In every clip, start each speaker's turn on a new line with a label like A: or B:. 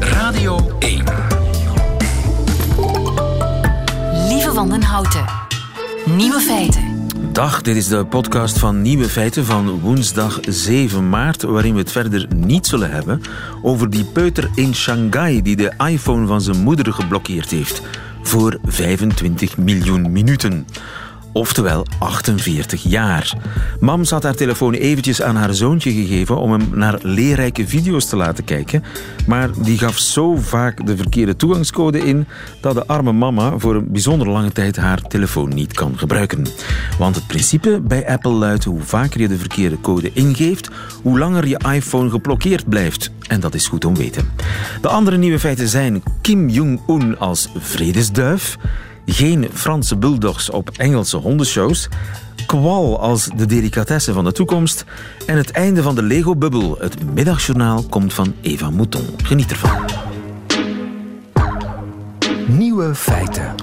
A: Radio 1.
B: Lieve Wandenhouten. Nieuwe feiten.
C: Dag, dit is de podcast van Nieuwe Feiten van woensdag 7 maart, waarin we het verder niet zullen hebben over die peuter in Shanghai die de iPhone van zijn moeder geblokkeerd heeft voor 25 miljoen minuten. Oftewel 48 jaar. Mams had haar telefoon eventjes aan haar zoontje gegeven om hem naar leerrijke video's te laten kijken. Maar die gaf zo vaak de verkeerde toegangscode in dat de arme mama voor een bijzonder lange tijd haar telefoon niet kan gebruiken. Want het principe bij Apple luidt hoe vaker je de verkeerde code ingeeft, hoe langer je iPhone geblokkeerd blijft. En dat is goed om weten. De andere nieuwe feiten zijn Kim Jong-un als vredesduif geen Franse bulldogs op Engelse hondenshows, kwal als de delicatesse van de toekomst en het einde van de Lego-bubbel. Het middagjournaal komt van Eva Mouton. Geniet ervan.
A: Nieuwe feiten.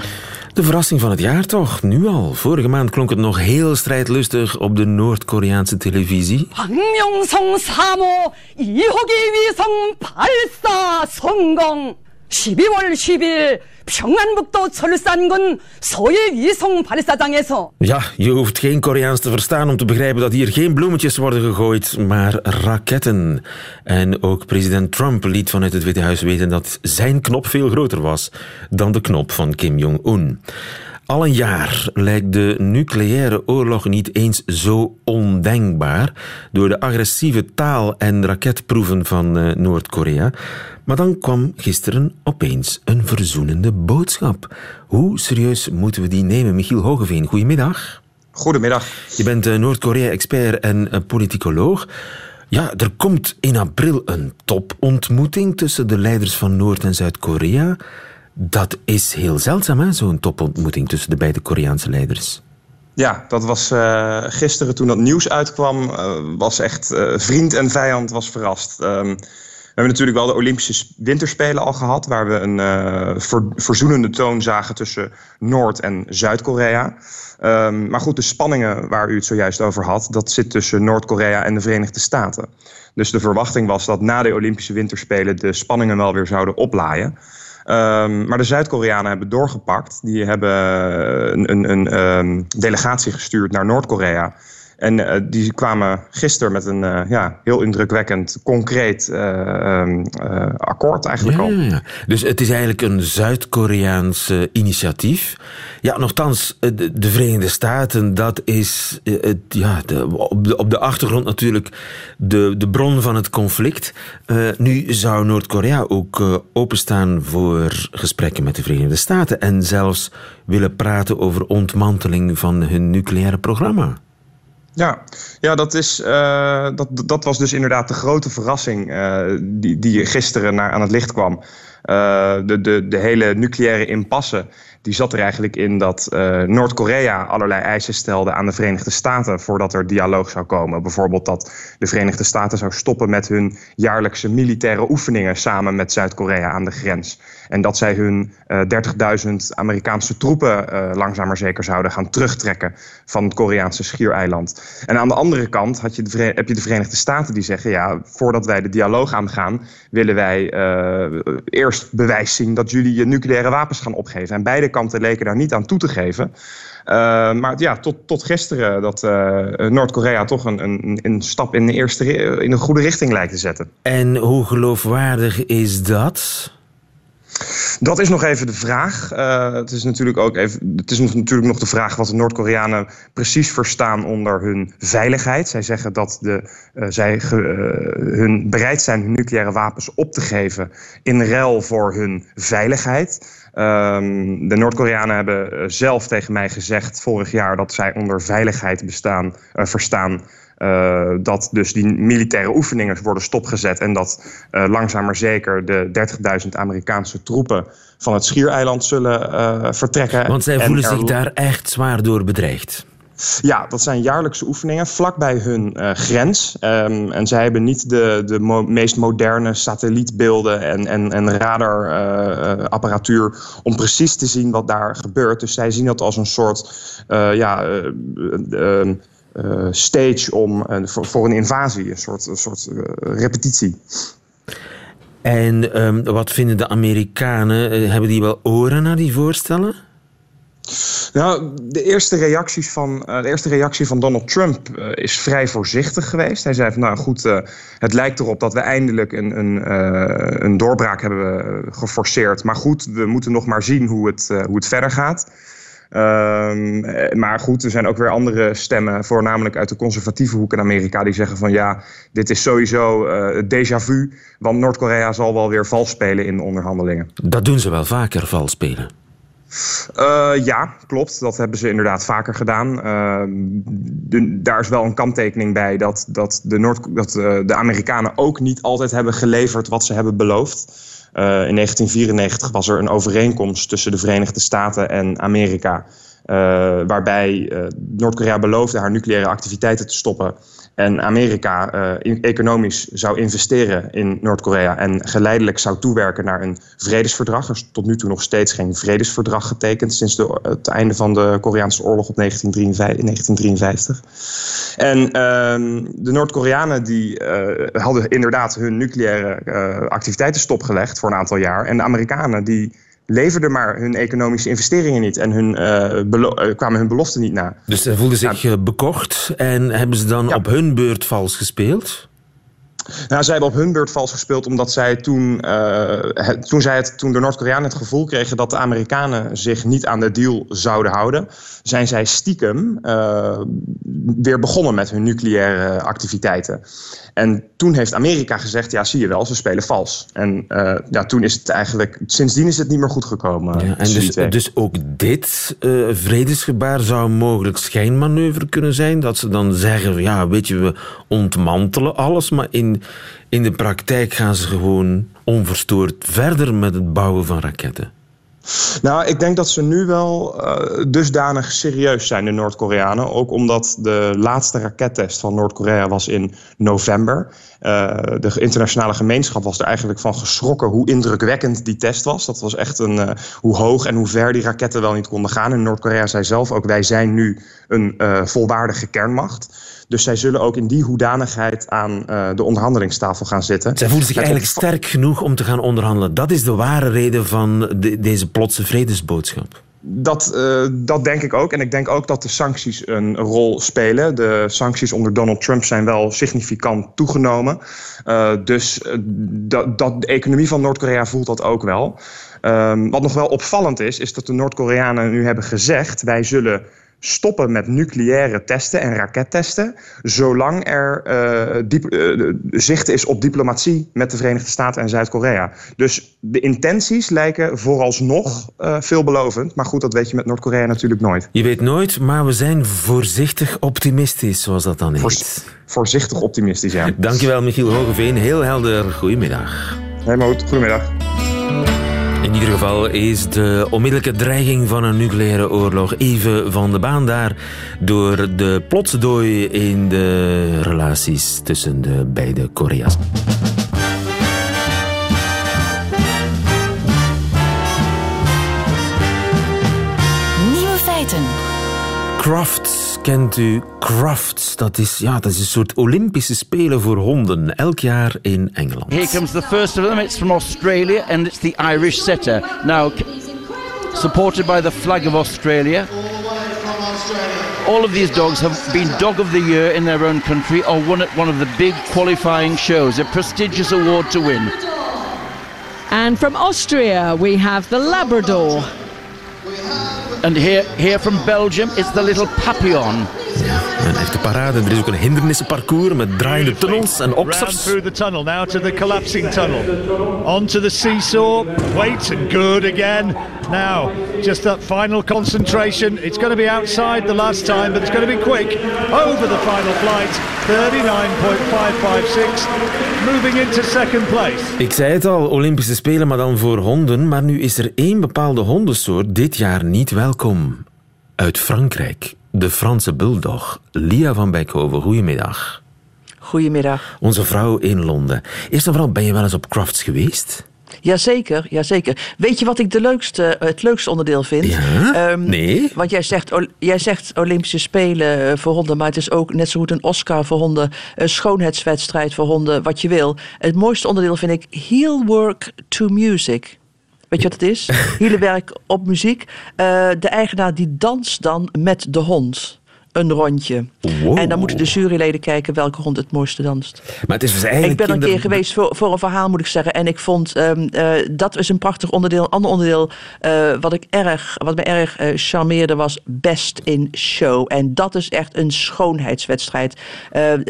C: De verrassing van het jaar toch, nu al. Vorige maand klonk het nog heel strijdlustig op de Noord-Koreaanse televisie.
D: 박명성 3호 2호기 위성 발사 성공 12월 10일 평안북도 철산군 소일 위성 발사장에서
C: Ja, je hoeft geen Koreaans te verstaan om te begrijpen dat hier geen bloemetjes worden gegooid, maar raketten. En ook president Trump liet vanuit het Witte Huis weten dat zijn knop veel groter was dan de knop van Kim Jong-un. Al een jaar lijkt de nucleaire oorlog niet eens zo ondenkbaar door de agressieve taal- en raketproeven van eh, Noord-Korea. Maar dan kwam gisteren opeens een verzoenende boodschap. Hoe serieus moeten we die nemen? Michiel Hogeveen, goedemiddag.
E: Goedemiddag.
C: Je bent eh, Noord-Korea-expert en eh, politicoloog. Ja, er komt in april een topontmoeting tussen de leiders van Noord- en Zuid-Korea. Dat is heel zeldzaam, zo'n topontmoeting tussen de beide Koreaanse leiders.
E: Ja, dat was uh, gisteren toen dat nieuws uitkwam, uh, was echt uh, vriend en vijand was verrast. Um, we hebben natuurlijk wel de Olympische Winterspelen al gehad, waar we een ver, verzoenende toon zagen tussen Noord- en Zuid-Korea. Um, maar goed, de spanningen waar u het zojuist over had, dat zit tussen Noord-Korea en de Verenigde Staten. Dus de verwachting was dat na de Olympische Winterspelen de spanningen wel weer zouden oplaaien. Um, maar de Zuid-Koreanen hebben doorgepakt. Die hebben een, een, een um, delegatie gestuurd naar Noord-Korea. En uh, die kwamen gisteren met een uh, ja, heel indrukwekkend, concreet uh, akkoord eigenlijk
C: ja,
E: al.
C: Ja, ja. Dus het is eigenlijk een Zuid-Koreaans initiatief. Ja, nogthans, de, de, Verenigde Staten, dat is het, ja, de, op, de, op de achtergrond natuurlijk de, de bron van het conflict. nu zou Noord-Korea ook openstaan voor gesprekken met de Verenigde Staten en zelfs willen praten over ontmanteling van hun nucleaire programma.
E: Ja, ja dat, is, uh, dat, dat was dus inderdaad de grote verrassing uh, die, die gisteren naar, aan het licht kwam. Uh, de, de, de hele nucleaire impasse die zat er eigenlijk in dat Noord-Korea allerlei eisen stelde aan de Verenigde Staten voordat er dialoog zou komen. Bijvoorbeeld dat de Verenigde Staten zou stoppen met hun jaarlijkse militaire oefeningen samen met Zuid-Korea aan de grens. En dat zij hun uh, 30.000 Amerikaanse troepen uh, langzaam zeker zouden gaan terugtrekken van het Koreaanse schiereiland. En aan de andere kant had je heb je de Verenigde Staten die zeggen: ja, voordat wij de dialoog aangaan, willen wij uh, eerst bewijs zien dat jullie je nucleaire wapens gaan opgeven. En beide kanten leken daar niet aan toe te geven. Maar ja, tot, tot gisteren dat Noord-Korea toch een, een, een stap in de, eerste, in de goede richting lijkt te zetten.
C: En hoe geloofwaardig is dat?
E: Dat is nog even de vraag. Uh, het is natuurlijk ook even. Het is natuurlijk nog de vraag wat de Noord-Koreanen precies verstaan onder hun veiligheid. Zij zeggen dat de, uh, zij ge, uh, hun bereid zijn hun nucleaire wapens op te geven in ruil voor hun veiligheid. Um, de Noord-Koreanen hebben zelf tegen mij gezegd vorig jaar dat zij onder veiligheid bestaan, verstaan uh, dat dus die militaire oefeningen worden stopgezet en dat uh, langzaam maar zeker de 30.000 Amerikaanse troepen van het Schiereiland zullen uh, vertrekken.
C: Want zij voelen zich daar echt zwaar door bedreigd.
E: Ja, dat zijn jaarlijkse oefeningen vlakbij hun uh, grens. Um, en zij hebben niet de, de mo meest moderne satellietbeelden en, en, en radarapparatuur uh, om precies te zien wat daar gebeurt. Dus zij zien dat als een soort uh, ja, stage om, voor, voor, een invasie, een soort, een soort repetitie.
C: En ehm, wat vinden de Amerikanen? Eh, hebben die wel oren naar die voorstellen?
E: Nou, de eerste, reacties van, de eerste reactie van Donald Trump uh, is vrij voorzichtig geweest. Hij zei van, nou goed, uh, het lijkt erop dat we eindelijk een, een, een doorbraak hebben geforceerd. Maar goed, we moeten nog maar zien hoe het, hoe het verder gaat. Um, maar goed, er zijn ook weer andere stemmen, voornamelijk uit de conservatieve hoek in Amerika, die zeggen van ja, dit is sowieso uh, déjà vu, want Noord-Korea zal wel weer vals spelen in de onderhandelingen.
C: Dat doen ze wel vaker, vals spelen.
E: Uh, ja, klopt. Dat hebben ze inderdaad vaker gedaan. Uh, de, daar is wel een kanttekening bij dat, dat, de, Noord, dat uh, de Amerikanen ook niet altijd hebben geleverd wat ze hebben beloofd. In 1994 was er een overeenkomst tussen de Verenigde Staten en Amerika. Waarbij Noord-Korea beloofde haar nucleaire activiteiten te stoppen en Amerika uh, economisch zou investeren in Noord-Korea en geleidelijk zou toewerken naar een vredesverdrag. Er is tot nu toe nog steeds geen vredesverdrag getekend sinds het einde van de Koreaanse oorlog op 1953. En uh, de Noord-Koreanen die hadden inderdaad hun nucleaire activiteiten stopgelegd voor een aantal jaar. En de Amerikanen die leverden maar hun economische investeringen niet en hun, uh, kwamen hun beloften niet na.
C: Dus ze voelden zich ja. bekocht en hebben ze dan ja. op hun beurt vals gespeeld?
E: Nou, zij hebben op hun beurt vals gespeeld omdat zij toen, uh, het, toen, zij het, toen de Noord-Koreanen het gevoel kregen dat de Amerikanen zich niet aan de deal zouden houden, zijn zij stiekem uh, weer begonnen met hun nucleaire activiteiten. En toen heeft Amerika gezegd, ja zie je wel, ze spelen vals. En uh, ja, toen is het eigenlijk, sindsdien is het niet meer goed gekomen.
C: Ja, en dus, dus ook dit vredesgebaar zou een mogelijk schijnmanoeuvre kunnen zijn? Dat ze dan zeggen, ja weet je, we ontmantelen alles, maar in, in de praktijk gaan ze gewoon onverstoord verder met het bouwen van raketten.
E: Nou, ik denk dat ze nu wel uh, dusdanig serieus zijn, de Noord-Koreanen. Ook omdat de laatste rakettest van Noord-Korea was in november. Uh, de internationale gemeenschap was er eigenlijk van geschrokken hoe indrukwekkend die test was. Dat was echt een, uh, hoe hoog en hoe ver die raketten wel niet konden gaan. En Noord-Korea zei zelf ook, wij zijn nu een volwaardige kernmacht. Dus zij zullen ook in die hoedanigheid aan uh, de onderhandelingstafel gaan zitten.
C: Zij voelen zich eigenlijk sterk genoeg om te gaan onderhandelen. Dat is de ware reden van de, deze plotse vredesboodschap.
E: Dat, uh, dat denk ik ook. En ik denk ook dat de sancties een rol spelen. De sancties onder Donald Trump zijn wel significant toegenomen. Uh, dus dat, dat, de economie van Noord-Korea voelt dat ook wel. Um, wat nog wel opvallend is, is dat de Noord-Koreanen nu hebben gezegd... wij zullen stoppen met nucleaire testen en rakettesten, zolang er uh, diep, uh, zicht is op diplomatie met de Verenigde Staten en Zuid-Korea. Dus de intenties lijken vooralsnog uh, veelbelovend. Maar goed, dat weet je met Noord-Korea natuurlijk nooit.
C: Je weet nooit, maar we zijn voorzichtig optimistisch, zoals dat dan heet. Voor,
E: voorzichtig optimistisch, ja.
C: Dankjewel, Michiel Hogeveen. Heel helder. Goedemiddag.
E: Helemaal goed. Goedemiddag.
C: In ieder geval is de onmiddellijke dreiging van een nucleaire oorlog even van de baan daar door de plotse dooi in de relaties tussen de beide Korea's.
B: Nieuwe feiten.
C: Crafts, kent u Crafts? Dat is, ja, dat is een soort Olympische Spelen voor honden, elk jaar in Engeland.
F: Here comes the first of them. It's from Australia and it's the Irish Setter. Now, supported by the flag of Australia. All of these dogs have been Dog of the Year in their own country or won at one of the big qualifying shows, a prestigious award to win.
G: And from Austria, we have the Labrador.
F: And here, here from Belgium, is the little Papillon.
C: Een echte parade. Er is ook een hindernissenparcours met draaiende tunnels en oksers.
H: Round through the tunnel now to the collapsing tunnel. Onto the seesaw. Wait and good again. Now, just that final concentration. It's going to be outside the last time, but it's going to be quick. Over the final flight. 39.556. Moving into second place.
C: Ik zei het al, Olympische Spelen, maar dan voor honden. Maar nu is er één bepaalde hondensoort dit jaar niet welkom. Uit Frankrijk. De Franse bulldog. Lia van Beckhoven, goedemiddag.
I: Goedemiddag.
C: Onze vrouw in Londen. Eerst en vooral, ben je wel eens op crafts geweest?
I: Jazeker, jazeker. Weet je wat ik de leukste, het leukste onderdeel vind?
C: Ja?
I: Ehm,
C: Nee?
I: Want jij zegt, jij zegt Olympische Spelen eh, voor honden, maar het is ook net zo goed een Oscar voor honden, een schoonheidswedstrijd voor honden, wat je wil. Het mooiste onderdeel vind ik heel work to music. Weet je wat het is? Hielenwerk op muziek. Eh, de eigenaar die danst dan met de hond. Een rondje.
C: Wow.
I: En dan moeten de juryleden kijken welke hond het mooiste danst.
C: Maar het is dus eigenlijk...
I: Ik ben een keer geweest voor, voor een verhaal, moet ik zeggen. En ik vond ehm, eh, dat is een prachtig onderdeel. Een ander onderdeel eh, wat, ik erg, wat me erg eh, charmeerde was Best in Show. En dat is echt een schoonheidswedstrijd.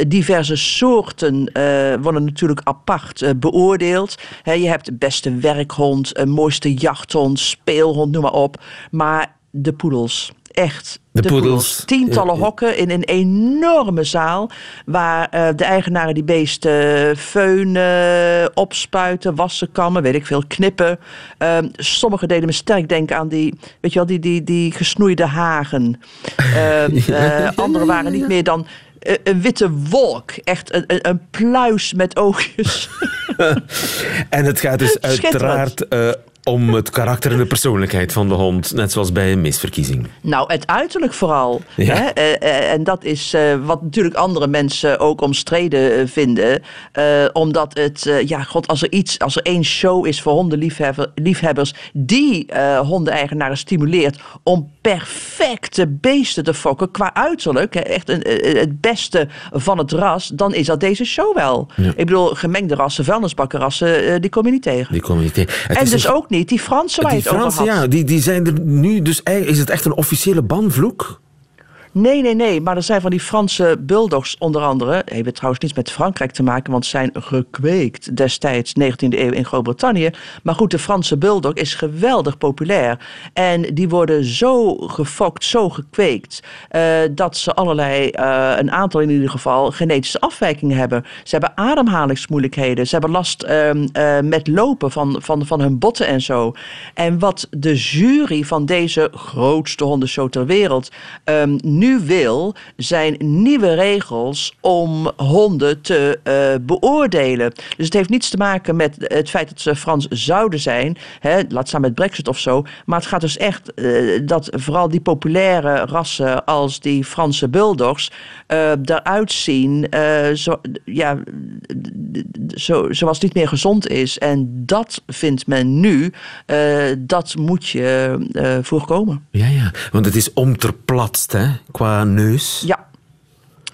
I: Diverse soorten worden natuurlijk apart beoordeeld. Je hebt de beste werkhond, een mooiste jachthond, speelhond, noem maar op. Maar de poedels. Echt.
C: De poedels.
I: Tientallen
C: Ja, ja.
I: hokken in een enorme zaal. Waar eh, de eigenaren die beesten feunen, opspuiten, wassen, kammen, weet ik veel, knippen. Ehm Sommigen deden me sterk denken aan die, weet je wel, die, die, die gesnoeide hagen. Eh, Anderen waren niet meer dan eh, een witte wolk. Echt een, een, pluis met oogjes.
C: En het gaat dus uiteraard eh, om het karakter en de persoonlijkheid van de hond. Net zoals bij een misverkiezing.
I: Nou, het uiterlijk vooral.
C: Ja.
I: Hè? Eh, eh, en dat is eh, wat natuurlijk andere mensen ook omstreden vinden. Omdat het, ja, god, als er iets, als er één show is voor hondenliefhebbers die hondeneigenaren stimuleert om perfecte beesten te fokken qua uiterlijk, echt een, het beste van het ras, dan is dat deze show wel.
C: Ja.
I: Ik bedoel, gemengde rassen, vuilnisbakkenrassen, die kom je niet tegen.
C: Die community. Het
I: en
C: is
I: dus
C: een-
I: ook niet die Fransen waar
C: Die
I: je het over
C: Fransen,
I: had.
C: ja, die, die zijn er nu dus... eigenlijk- Is het echt een officiële banvloek?
I: Nee, nee, nee. Maar er zijn van die Franse bulldogs onder andere. Heeft trouwens niets met Frankrijk te maken, want zijn gekweekt destijds 19e eeuw in Groot-Brittannië. Maar goed, de Franse bulldog is geweldig populair. En die worden zo gefokt, zo gekweekt, eh, dat ze allerlei, eh, een aantal in ieder geval, genetische afwijkingen hebben. Ze hebben ademhalingsmoeilijkheden. Ze hebben last ehm, eh, met lopen van, van, van hun botten en zo. En wat de jury van deze grootste hondenshow ter wereld ehm, nu wil, zijn nieuwe regels om honden te eh, beoordelen. Dus het heeft niets te maken met het feit dat ze Frans zouden zijn, hè, laat staan met Brexit of zo. Maar het gaat dus echt eh, dat vooral die populaire rassen als die Franse bulldogs eh eruit zien zo, ja, zo, zoals het niet meer gezond is. En dat vindt men nu, dat moet je voorkomen.
C: Ja, ja. Want het is omterplatst, hè, qua neus.
I: Ja.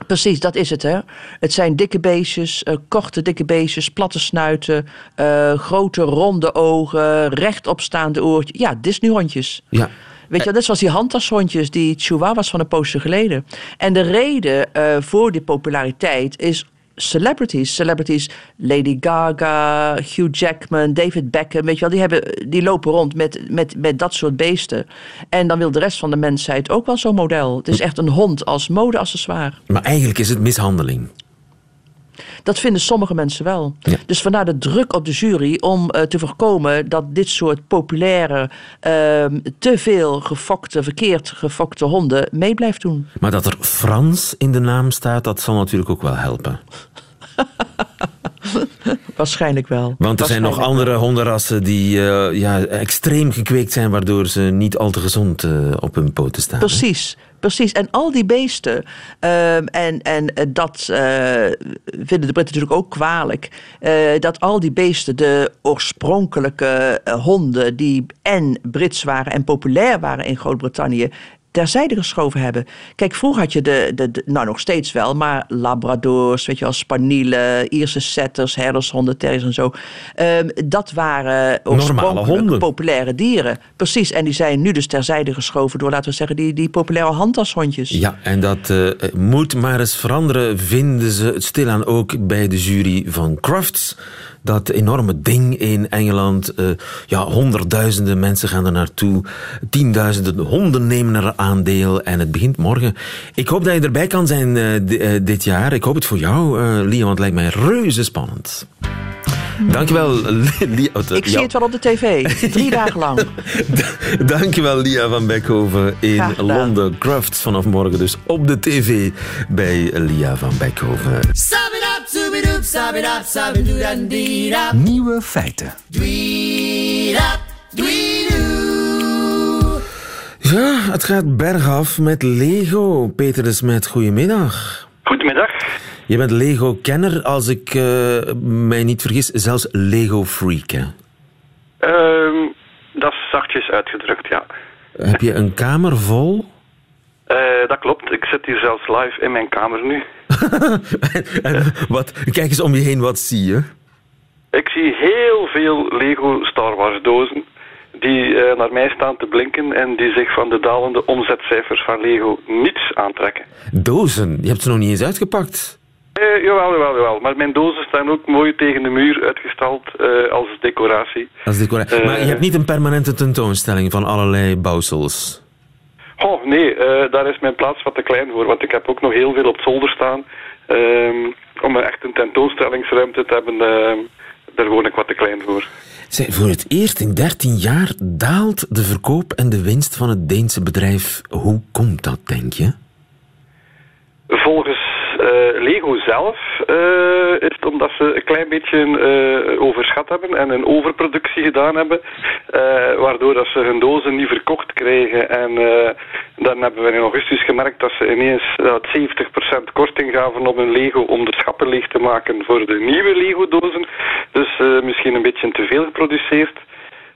I: Precies, dat is het. Hè? Het zijn dikke beestjes, eh, korte dikke beestjes, platte snuiten, eh, grote ronde ogen, rechtopstaande oortjes. Ja, Disney-hondjes.
C: Ja.
I: Weet je, net zoals die handtashondjes, die chihuahuas van een poosje geleden. En de reden eh, voor die populariteit is celebrities. Celebrities, Lady Gaga, Hugh Jackman, David Beckham, weet je wel, die, hebben, die lopen rond met, met, met dat soort beesten. En dan wil de rest van de mensheid ook wel zo'n model. Het is echt een hond als modeaccessoire.
C: Maar eigenlijk is het mishandeling.
I: Dat vinden sommige mensen wel.
C: Ja.
I: Dus vandaar de druk op de jury om eh, te voorkomen dat dit soort populaire, ehm, te veel gefokte, verkeerd gefokte honden mee blijft doen.
C: Maar dat er Frans in de naam staat, dat zal natuurlijk ook wel helpen.
I: Waarschijnlijk wel.
C: Want er zijn nog andere hondenrassen die eh, ja, extreem gekweekt zijn, waardoor ze niet al te gezond eh, op hun poten staan. hè?
I: Precies. En al die beesten, ehm, en, en eh, dat eh, vinden de Britten natuurlijk ook kwalijk, eh, dat al die beesten, de oorspronkelijke honden die en Brits waren en populair waren in Groot-Brittannië, terzijde geschoven hebben. Kijk, vroeger had je de, de, de- nou nog steeds wel, maar labradors, weet je wel, spanielen, Ierse setters, herdershonden, terriers en zo. Ehm, dat waren oorspronkelijk
C: honden.
I: populaire dieren. Precies, en die zijn nu dus terzijde geschoven door, laten we zeggen, die, die populaire handtashondjes.
C: Ja, en dat eh, moet maar eens veranderen, vinden ze het stilaan ook bij de jury van Crufts. Dat enorme ding in Engeland. eh, ja, honderdduizenden mensen gaan er naartoe. Tienduizenden honden nemen er aandeel. En het begint morgen. Ik hoop dat je erbij kan zijn eh, eh, dit jaar. Ik hoop het voor jou, eh Lia, want het lijkt mij reuze spannend. Dankjewel, Lia.
I: Ik zie het wel op de tv, drie dagen lang.
C: Dankjewel, Lia van Beckhoven in. Londen. Crufts vanaf morgen dus op de tv bij Lia van Beckhoven.
A: Nieuwe feiten.
C: Ja, het gaat bergaf met Lego. Peter de Smet, goedemiddag.
J: Goedemiddag.
C: Je bent Lego-kenner, als ik eh, mij niet vergis, zelfs Lego-freak,
J: ehm, dat is zachtjes uitgedrukt, ja.
C: Heb je een kamer vol?
J: Eh, dat klopt. Ik zit hier zelfs live in mijn kamer nu.
C: en wat, kijk eens om je heen, wat zie je?
J: Ik zie heel veel Lego Star Wars dozen die uh, naar mij staan te blinken en die zich van de dalende omzetcijfers van Lego niets aantrekken.
C: Dozen? Je hebt ze nog niet eens uitgepakt?
J: Uh, jawel, jawel, jawel. Maar mijn dozen staan ook mooi tegen de muur uitgestald uh, als decoratie.
C: Als decoratie. maar je hebt niet een permanente tentoonstelling van allerlei bouwsels?
J: Oh, nee. daar is mijn plaats wat te klein voor. Want ik heb ook nog heel veel op zolder staan. Ehm, om echt een tentoonstellingsruimte te hebben, ehm, daar woon ik wat te klein voor.
C: Zij, voor het eerst in 13 jaar daalt de verkoop en de winst van het Deense bedrijf. Hoe komt dat, denk je?
J: Volgens Lego zelf uh, is het omdat ze een klein beetje uh, overschat hebben en een overproductie gedaan hebben, waardoor dat ze hun dozen niet verkocht krijgen. En dan hebben we in augustus gemerkt dat ze ineens dat 70% korting gaven op hun Lego om de schappen leeg te maken voor de nieuwe Lego-dozen. Dus misschien een beetje te veel geproduceerd.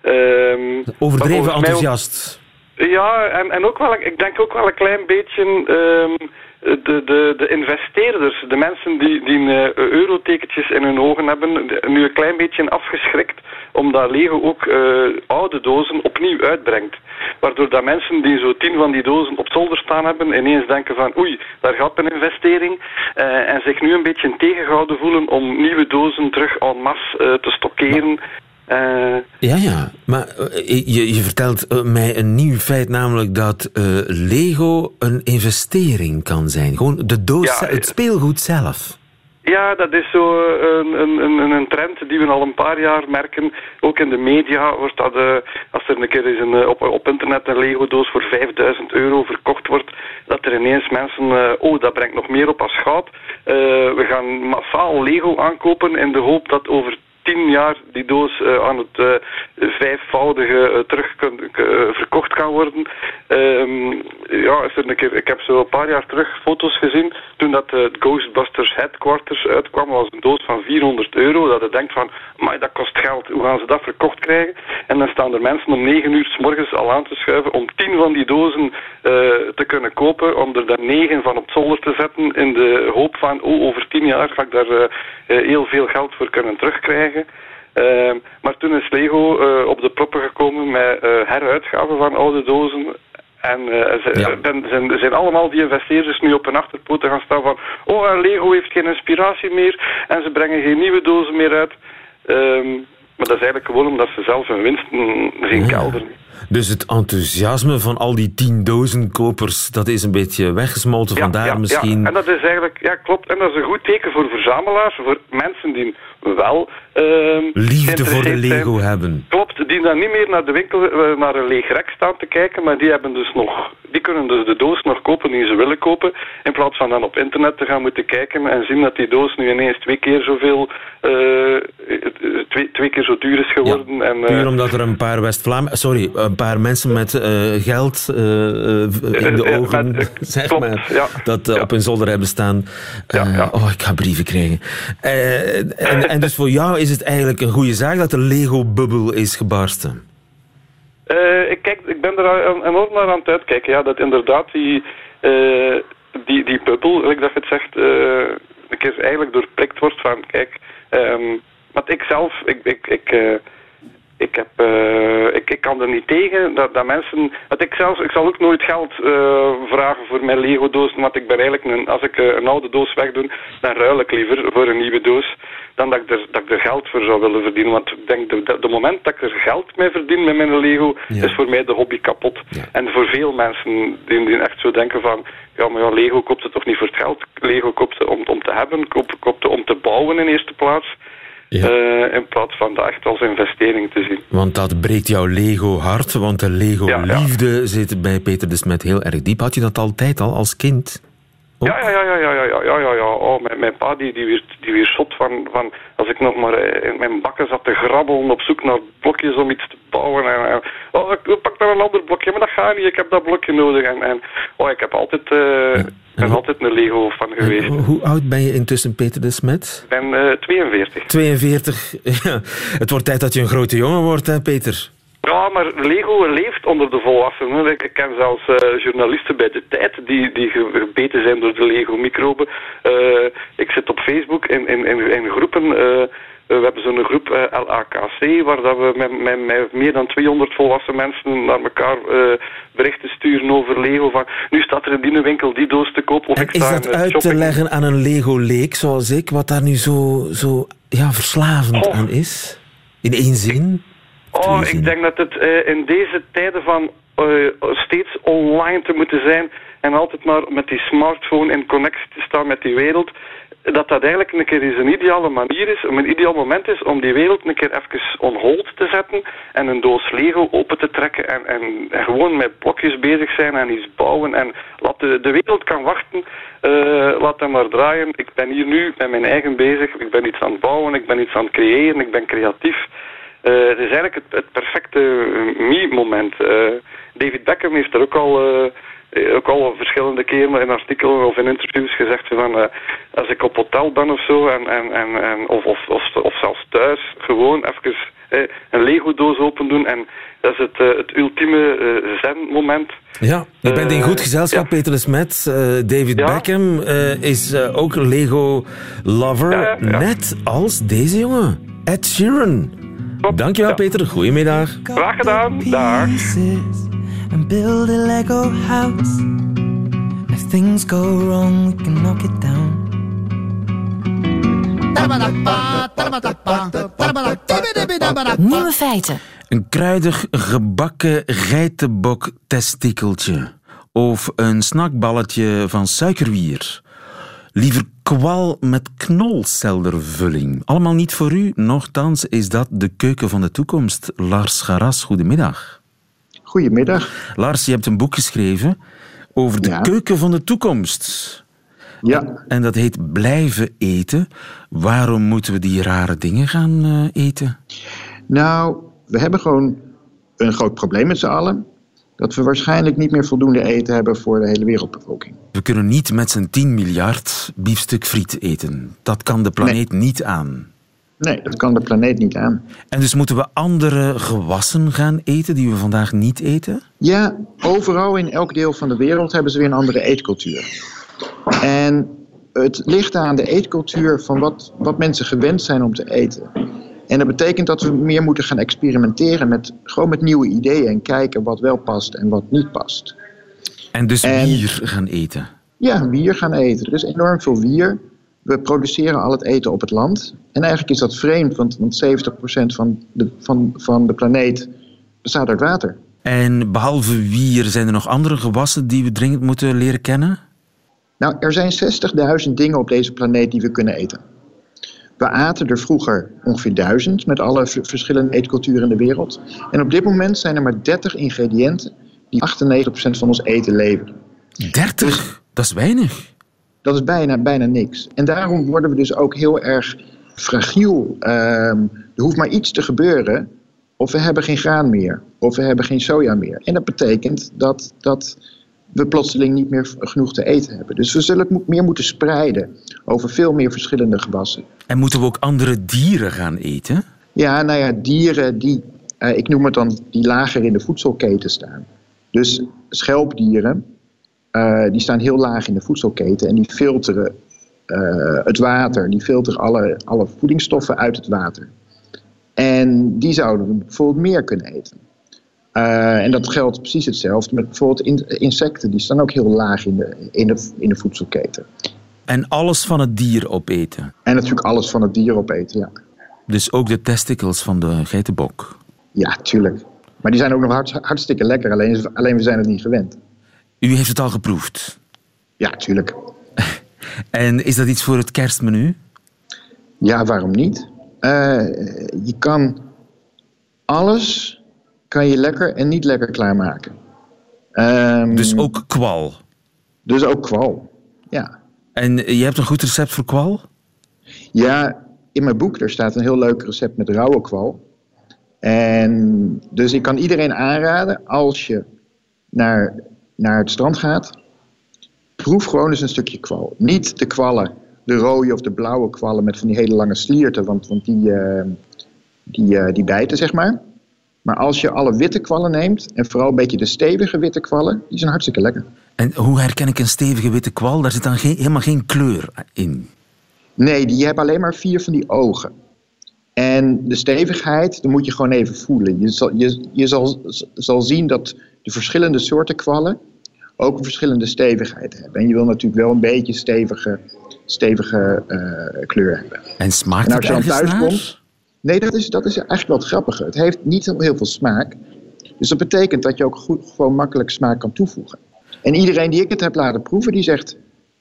C: Um, Overdreven enthousiast.
J: Ja, en, en ook wel, ik denk ook wel een klein beetje um, de, de, de investeerders, de mensen die, die uh, eurotekentjes in hun ogen hebben, nu een klein beetje afgeschrikt, omdat Lego ook uh, oude dozen opnieuw uitbrengt. Waardoor dat mensen die zo tien van die dozen op zolder staan hebben, ineens denken van oei, daar gaat een investering. Uh, en zich nu een beetje tegengehouden voelen om nieuwe dozen terug en masse te stockeren.
C: Uh, ja, ja. Maar je, je vertelt mij een nieuw feit, namelijk dat uh, Lego een investering kan zijn. Gewoon de doos, ja, het speelgoed zelf.
J: Ja, dat is zo een, een, een, trend die we al een paar jaar merken. Ook in de media wordt dat, uh, als er een keer eens een, op, op internet een Lego-doos voor 5000 euro verkocht wordt, dat er ineens mensen, oh, dat brengt nog meer op als goud. we gaan massaal Lego aankopen in de hoop dat over tien jaar die doos uh, aan het uh, vijfvoudige uh, terug verkocht kan worden. Um, ja, een keer, ik heb zo een paar jaar terug foto's gezien toen dat het Ghostbusters Headquarters uitkwam. was een doos van 400 euro. Dat je denkt van, maar dat kost geld. Hoe gaan ze dat verkocht krijgen? En dan staan er mensen om 9 uur s morgens al aan te schuiven om 10 van die dozen te kunnen kopen. Om er dan 9 van op zolder te zetten in de hoop van, oh, over 10 jaar ga ik daar heel veel geld voor kunnen terugkrijgen. Uh, maar toen is Lego uh, op de proppen gekomen met uh, heruitgaven van oude dozen. En ze, ja. zijn, zijn allemaal die investeerders nu op hun achterpoten gaan staan van... Oh, Lego heeft geen inspiratie meer en ze brengen geen nieuwe dozen meer uit. Ehm, maar dat is eigenlijk gewoon omdat ze zelf hun winsten zien ja. kelderen.
C: Dus het enthousiasme van al die tienduizend kopers, dat is een beetje weggesmolten.
J: Ja,
C: Vandaar misschien...
J: Ja. En dat is eigenlijk, ja klopt. En dat is een goed teken voor verzamelaars, voor mensen die wel... Uh,
C: Liefde voor de Lego
J: zijn.
C: hebben.
J: Klopt, die dan niet meer naar de winkel, uh, naar een leeg rek staan te kijken, maar die hebben dus nog... Die kunnen dus de doos nog kopen die ze willen kopen, in plaats van dan op internet te gaan moeten kijken en zien dat die doos nu ineens twee keer zoveel... Uh, twee, twee keer zo duur is geworden.
C: Ja,
J: en,
C: puur omdat er een paar West-Vlaam... Sorry, een paar mensen met geld in de ogen,
J: met,
C: zeg
J: klopt,
C: maar,
J: ja,
C: dat
J: ja.
C: op hun zolder hebben staan. Oh, ik ga brieven krijgen. en, en dus voor jou is het eigenlijk een goede zaak dat de Lego-bubbel is gebarsten?
J: Uh, ik, kijk, ik ben er enorm naar aan het uitkijken. Ja, dat inderdaad die, uh, die, die bubbel, like dat je het zegt, uh, een keer eigenlijk doorprikt wordt van, kijk, um, want ik zelf, ik, ik, ik ik, heb, uh, ik, ik kan er niet tegen dat, dat mensen... Want ik, zelfs, ik zal ook nooit geld uh, vragen voor mijn Lego-doos, want ik ben eigenlijk een, als ik uh, een oude doos wegdoe, dan ruil ik liever voor een nieuwe doos dan dat ik er, dat ik er geld voor zou willen verdienen. Want ik denk, de, de, de moment dat ik er geld mee verdien met mijn Lego, ja. is voor mij de hobby kapot.
C: Ja.
J: En voor veel mensen die, die echt zo denken van, ja, maar ja, Lego koopt het toch niet voor het geld? Lego koopt het om, om te hebben, koopt, koopt het om te bouwen in eerste plaats.
C: Ja.
J: Uh, in plaats van dat echt als investering te zien.
C: Want dat breekt jouw Lego-hart, want de Lego-liefde ja, ja. zit bij Peter de Smet heel erg diep. Had je dat altijd al als kind?
J: Ja, ja, ja, ja, ja, ja, ja, ja, ja. Oh, mijn, mijn pa die, die, weer, die weer zot van, van als ik nog maar eh, in mijn bakken zat te grabbelen op zoek naar blokjes om iets te bouwen. En, en, oh, ik pak dan een ander blokje, maar dat gaat niet, ik heb dat blokje nodig. En, en oh, ik heb altijd, uh, ben altijd een Lego van geweest.
C: Hoe oud ben je intussen, Peter de Smet?
J: Ik ben uh, 42.
C: 42, ja. Het wordt tijd dat je een grote jongen wordt, hè, Peter?
J: Ja, maar Lego leeft onder de volwassenen. Ik ken zelfs uh, journalisten bij de tijd die, die gebeten zijn door de Lego-microben. Uh, ik zit op Facebook in, in, in, in groepen. Uh, we hebben zo'n groep LAKC, waar dat we met, met, met, meer dan 200 volwassen mensen naar elkaar berichten sturen over Lego. Van, nu staat er in die winkel die doos te koop. Of
C: en
J: ik
C: is dat uit
J: shopping.
C: te leggen aan een Lego-leek zoals ik, wat daar nu zo, zo ja, verslavend oh. aan is? In één zin?
J: Oh, ik denk dat het uh, in deze tijden van uh, steeds online te moeten zijn en altijd maar met die smartphone in connectie te staan met die wereld, dat dat eigenlijk een keer eens een ideale manier is, een ideaal moment is om die wereld een keer even on hold te zetten en een doos Lego open te trekken en, en, gewoon met blokjes bezig zijn en iets bouwen en laat de, de wereld kan wachten, uh, laat hem maar draaien. Ik ben hier nu met mijn eigen bezig, ik ben iets aan het bouwen, ik ben iets aan het creëren, ik ben creatief. Uh, het is eigenlijk het, perfecte me-moment. Uh, David Beckham heeft er ook al, ook al verschillende keren in artikelen of in interviews gezegd van als ik op hotel ben of zo en, en, en, en of, of, of, of, zelfs thuis gewoon even een Lego-doos open doen en dat is het, het ultieme zen-moment.
C: Ja, je bent in goed gezelschap, ja. Peter de Smet. David ja. Beckham is ook Lego-lover, ja, net als deze jongen, Ed Sheeran. Dankjewel, ja. Peter. Goedemiddag.
J: Graag gedaan. Dag.
K: And build a Lego house. If things go wrong, we can knock it down.
B: Nieuwe feiten.
C: Een kruidig gebakken geitenbok testikeltje. Of een snackballetje van suikerwier. Liever kwal met knolseldervulling. Allemaal niet voor u, nochtans is dat de keuken van de toekomst. Lars Garas, goedemiddag.
L: Goedemiddag.
C: Lars, je hebt een boek geschreven over de ja. keuken van de toekomst.
L: Ja.
C: En dat heet Blijven eten. Waarom moeten we die rare dingen gaan uh, eten?
L: Nou, we hebben gewoon een groot probleem met z'n allen dat we waarschijnlijk niet meer voldoende eten hebben voor de hele wereldbevolking.
C: We kunnen niet met z'n 10 miljard biefstuk friet eten. Dat kan de planeet
L: nee.
C: niet aan.
L: Nee, dat kan de planeet niet aan.
C: En dus moeten we andere gewassen gaan eten die we vandaag niet eten?
L: Ja, overal in elk deel van de wereld hebben ze weer een andere eetcultuur. En het ligt aan de eetcultuur van wat, wat mensen gewend zijn om te eten. En dat betekent dat we meer moeten gaan experimenteren met, gewoon met nieuwe ideeën en kijken wat wel past en wat niet past.
C: En dus en, wier gaan eten?
L: Ja, wier gaan eten. Er is enorm veel wier. We produceren al het eten op het land. En eigenlijk is dat vreemd, want, want 70% van de, van, van de planeet bestaat uit water.
C: En behalve wier, zijn er nog andere gewassen die we dringend moeten leren kennen?
L: Nou, er zijn 60.000 dingen op deze planeet die we kunnen eten. We aten er vroeger ongeveer duizend met alle verschillende eetculturen in de wereld. En op dit moment zijn er maar 30 ingrediënten die 98% van ons eten leveren.
C: 30? Dus, dat is weinig.
L: Dat is bijna, bijna niks. En daarom worden we dus ook heel erg fragiel. Um, er hoeft maar iets te gebeuren of we hebben geen graan meer. Of we hebben geen soja meer. En dat betekent dat... dat we plotseling niet meer genoeg te eten hebben. Dus we zullen het meer moeten spreiden over veel meer verschillende gewassen.
C: En moeten we ook andere dieren gaan eten?
L: Ja, nou ja, dieren die, uh, ik noem het dan, die lager in de voedselketen staan. Dus schelpdieren, uh, die staan heel laag in de voedselketen en die filteren uh, het water. Die filteren alle, alle voedingsstoffen uit het water. En die zouden we bijvoorbeeld meer kunnen eten. Uh, en dat geldt precies hetzelfde met bijvoorbeeld in, insecten. Die staan ook heel laag in de, in, de, in de voedselketen.
C: En alles van het dier opeten?
L: En natuurlijk alles van het dier opeten, ja.
C: Dus ook de testicles van de geitenbok?
L: Ja, tuurlijk. Maar die zijn ook nog hart, hartstikke lekker, alleen, alleen we zijn het niet gewend.
C: U heeft het al geproefd?
L: Ja, tuurlijk.
C: en is dat iets voor het kerstmenu?
L: Ja, waarom niet? Uh, je kan alles kan je lekker en niet lekker klaarmaken.
C: Um, dus ook kwal?
L: Dus ook kwal. Ja.
C: En je hebt een goed recept voor kwal?
L: Ja, in mijn boek er staat een heel leuk recept met rauwe kwal. En dus ik kan iedereen aanraden, als je naar, naar het strand gaat, proef gewoon eens een stukje kwal. Niet de kwallen, de rode of de blauwe kwallen met van die hele lange slierten, want, want die, uh, die, uh, die bijten, zeg maar. Maar als je alle witte kwallen neemt, en vooral een beetje de stevige witte kwallen, die zijn hartstikke lekker.
C: En hoe herken ik een stevige witte kwal? Daar zit dan geen, helemaal geen kleur in.
L: Nee, die hebben alleen maar vier van die ogen. En de stevigheid, dan moet je gewoon even voelen. Je zal, je, je zal, zal zien dat de verschillende soorten kwallen ook een verschillende stevigheid hebben. En je wil natuurlijk wel een beetje stevige, stevige uh, kleur hebben.
C: En smaakt en als je dan thuis naar? komt.
L: Nee, dat is, dat is eigenlijk wel het grappige. Het heeft niet heel, heel veel smaak. Dus dat betekent dat je ook goed, gewoon makkelijk smaak kan toevoegen. En iedereen die ik het heb laten proeven, die zegt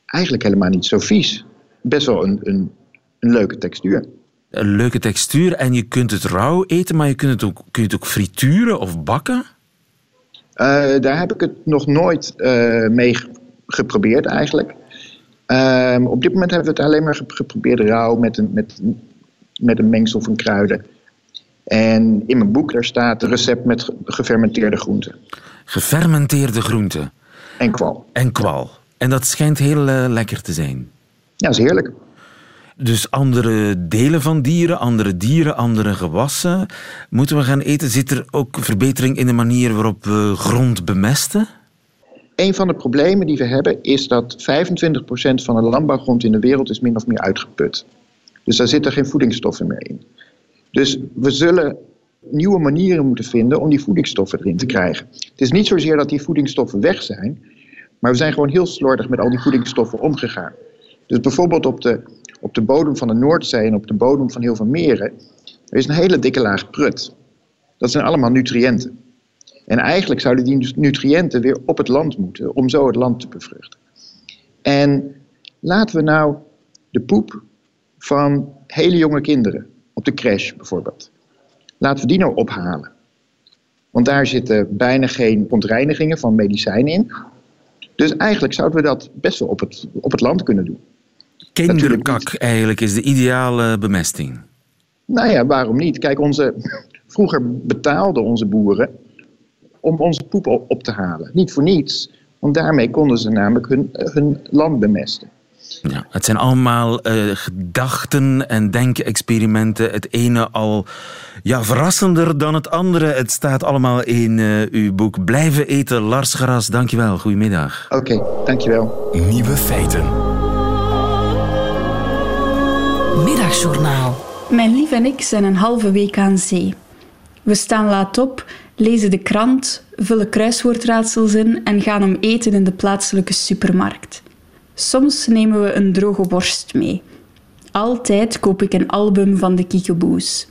L: eigenlijk helemaal niet zo vies. Best wel een, een, een leuke textuur.
C: Een leuke textuur en je kunt het rauw eten, maar je kunt het ook, kun je het ook frituren of bakken?
L: Uh, daar heb ik het nog nooit uh, mee geprobeerd eigenlijk. Uh, op dit moment hebben we het alleen maar geprobeerd rauw met een, met, met een mengsel van kruiden. En in mijn boek daar staat een recept met gefermenteerde groenten.
C: Gefermenteerde groenten?
L: En kwal.
C: En kwal. En dat schijnt heel uh, lekker te zijn.
L: Ja, dat is heerlijk.
C: Dus andere delen van dieren, andere dieren, andere gewassen moeten we gaan eten. Zit er ook verbetering in de manier waarop we grond bemesten?
L: Een van de problemen die we hebben is dat 25% van de landbouwgrond in de wereld is min of meer uitgeput. Dus daar zitten geen voedingsstoffen meer in. Dus we zullen nieuwe manieren moeten vinden om die voedingsstoffen erin te krijgen. Het is niet zozeer dat die voedingsstoffen weg zijn, maar we zijn gewoon heel slordig met al die voedingsstoffen omgegaan. Dus bijvoorbeeld op de, op de bodem van de Noordzee en op de bodem van heel veel meren, er is een hele dikke laag prut. Dat zijn allemaal nutriënten. En eigenlijk zouden die nutriënten weer op het land moeten om zo het land te bevruchten. En laten we nou de poep van hele jonge kinderen, op de crash bijvoorbeeld, laten we die nou ophalen. Want daar zitten bijna geen ontreinigingen van medicijnen in. Dus eigenlijk zouden we dat best wel op het, op het land kunnen doen.
C: Kinderkak eigenlijk is de ideale bemesting.
L: Nou ja, waarom niet? Kijk, onze, vroeger betaalden onze boeren om onze poep op te halen. Niet voor niets, want daarmee konden ze namelijk hun, hun land bemesten.
C: Ja, het zijn allemaal uh, gedachten en denkexperimenten. Het ene al ja, verrassender dan het andere. Het staat allemaal in uh, uw boek. Blijven eten, Lars Garas. Dankjewel. Goedemiddag.
L: Oké, okay, dankjewel.
A: Nieuwe feiten.
M: Mijn lief en ik zijn een halve week aan zee. We staan laat op, lezen de krant, vullen kruiswoordraadsels in en gaan om eten in de plaatselijke supermarkt. Soms nemen we een droge worst mee. Altijd koop ik een album van de Kiekeboes.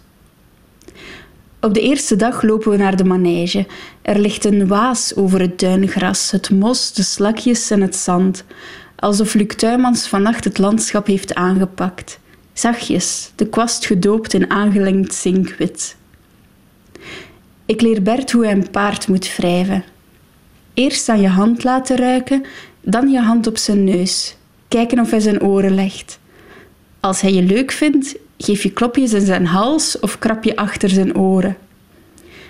M: Op de eerste dag lopen we naar de manege. Er ligt een waas over het duingras, het mos, de slakjes en het zand. Alsof Luc Tuymans vannacht het landschap heeft aangepakt. Zachtjes, de kwast gedoopt in aangelengd zinkwit. Ik leer Bert hoe hij een paard moet wrijven. Eerst aan je hand laten ruiken, dan je hand op zijn neus. Kijken of hij zijn oren legt. Als hij je leuk vindt, geef je klopjes in zijn hals of krap je achter zijn oren.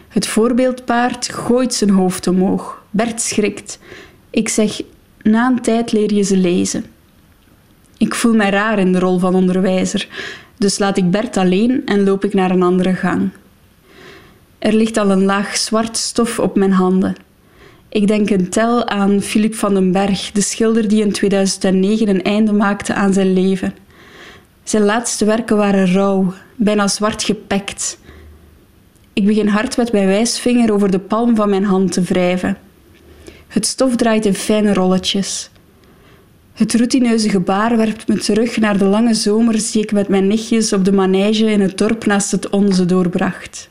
M: Het voorbeeldpaard gooit zijn hoofd omhoog. Bert schrikt. Ik zeg, na een tijd leer je ze lezen. Ik voel mij raar in de rol van onderwijzer, dus laat ik Bert alleen en loop ik naar een andere gang. Er ligt al een laag zwart stof op mijn handen. Ik denk een tel aan Philippe van den Berg, de schilder die in 2009 een einde maakte aan zijn leven. Zijn laatste werken waren rauw, bijna zwart gepekt. Ik begin hard met mijn wijsvinger over de palm van mijn hand te wrijven. Het stof draait in fijne rolletjes. Het routineuze gebaar werpt me terug naar de lange zomers die ik met mijn nichtjes op de manege in het dorp naast het onze doorbracht.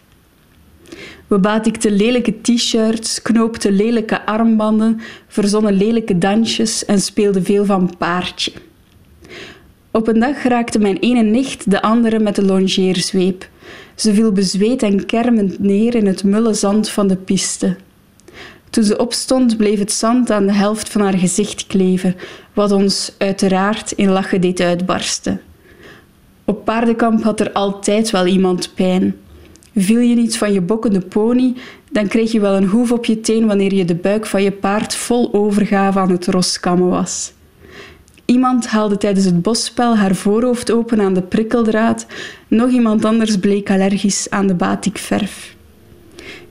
M: We batikten lelijke t-shirts, knoopten lelijke armbanden, verzonnen lelijke dansjes en speelden veel van paardje. Op een dag raakte mijn ene nicht de andere met de longeerzweep. Ze viel bezweet en kermend neer in het mulle zand van de piste. Toen ze opstond, bleef het zand aan de helft van haar gezicht kleven, wat ons uiteraard in lachen deed uitbarsten. Op paardenkamp had er altijd wel iemand pijn. Viel je niet van je bokkende pony, dan kreeg je wel een hoef op je teen wanneer je de buik van je paard vol overgave aan het roskammen was. Iemand haalde tijdens het bosspel haar voorhoofd open aan de prikkeldraad, nog iemand anders bleek allergisch aan de batikverf.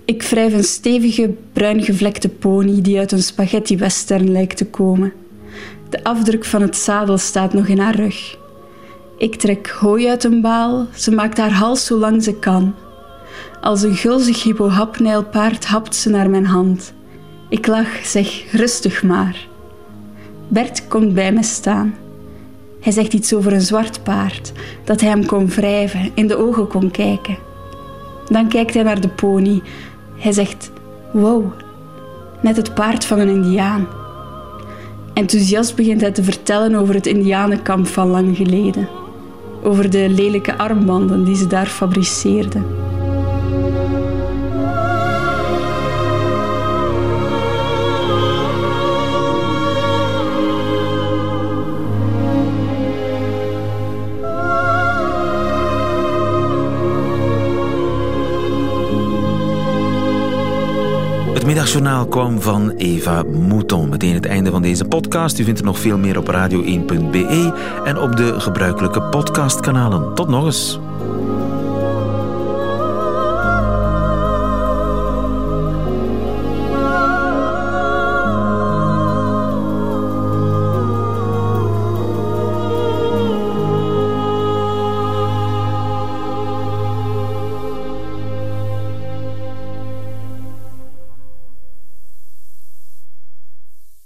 M: Ik wrijf een stevige, bruin gevlekte pony die uit een spaghetti western lijkt te komen. De afdruk van het zadel staat nog in haar rug. Ik trek hooi uit een baal, ze maakt haar hals zo lang ze kan. Als een gulzig hippohapnijlpaard hapt ze naar mijn hand. Ik lach, zeg rustig maar. Bert komt bij me staan. Hij zegt iets over een zwart paard, dat hij hem kon wrijven, in de ogen kon kijken. Dan kijkt hij naar de pony. Hij zegt: Wow, net het paard van een Indiaan. Enthousiast begint hij te vertellen over het Indianenkamp van lang geleden. Over de lelijke armbanden die ze daar fabriceerden.
C: Middagjournaal kwam van Eva Mouton. Meteen het einde van deze podcast. U vindt er nog veel meer op radio1.be en op de gebruikelijke podcastkanalen. Tot nog eens.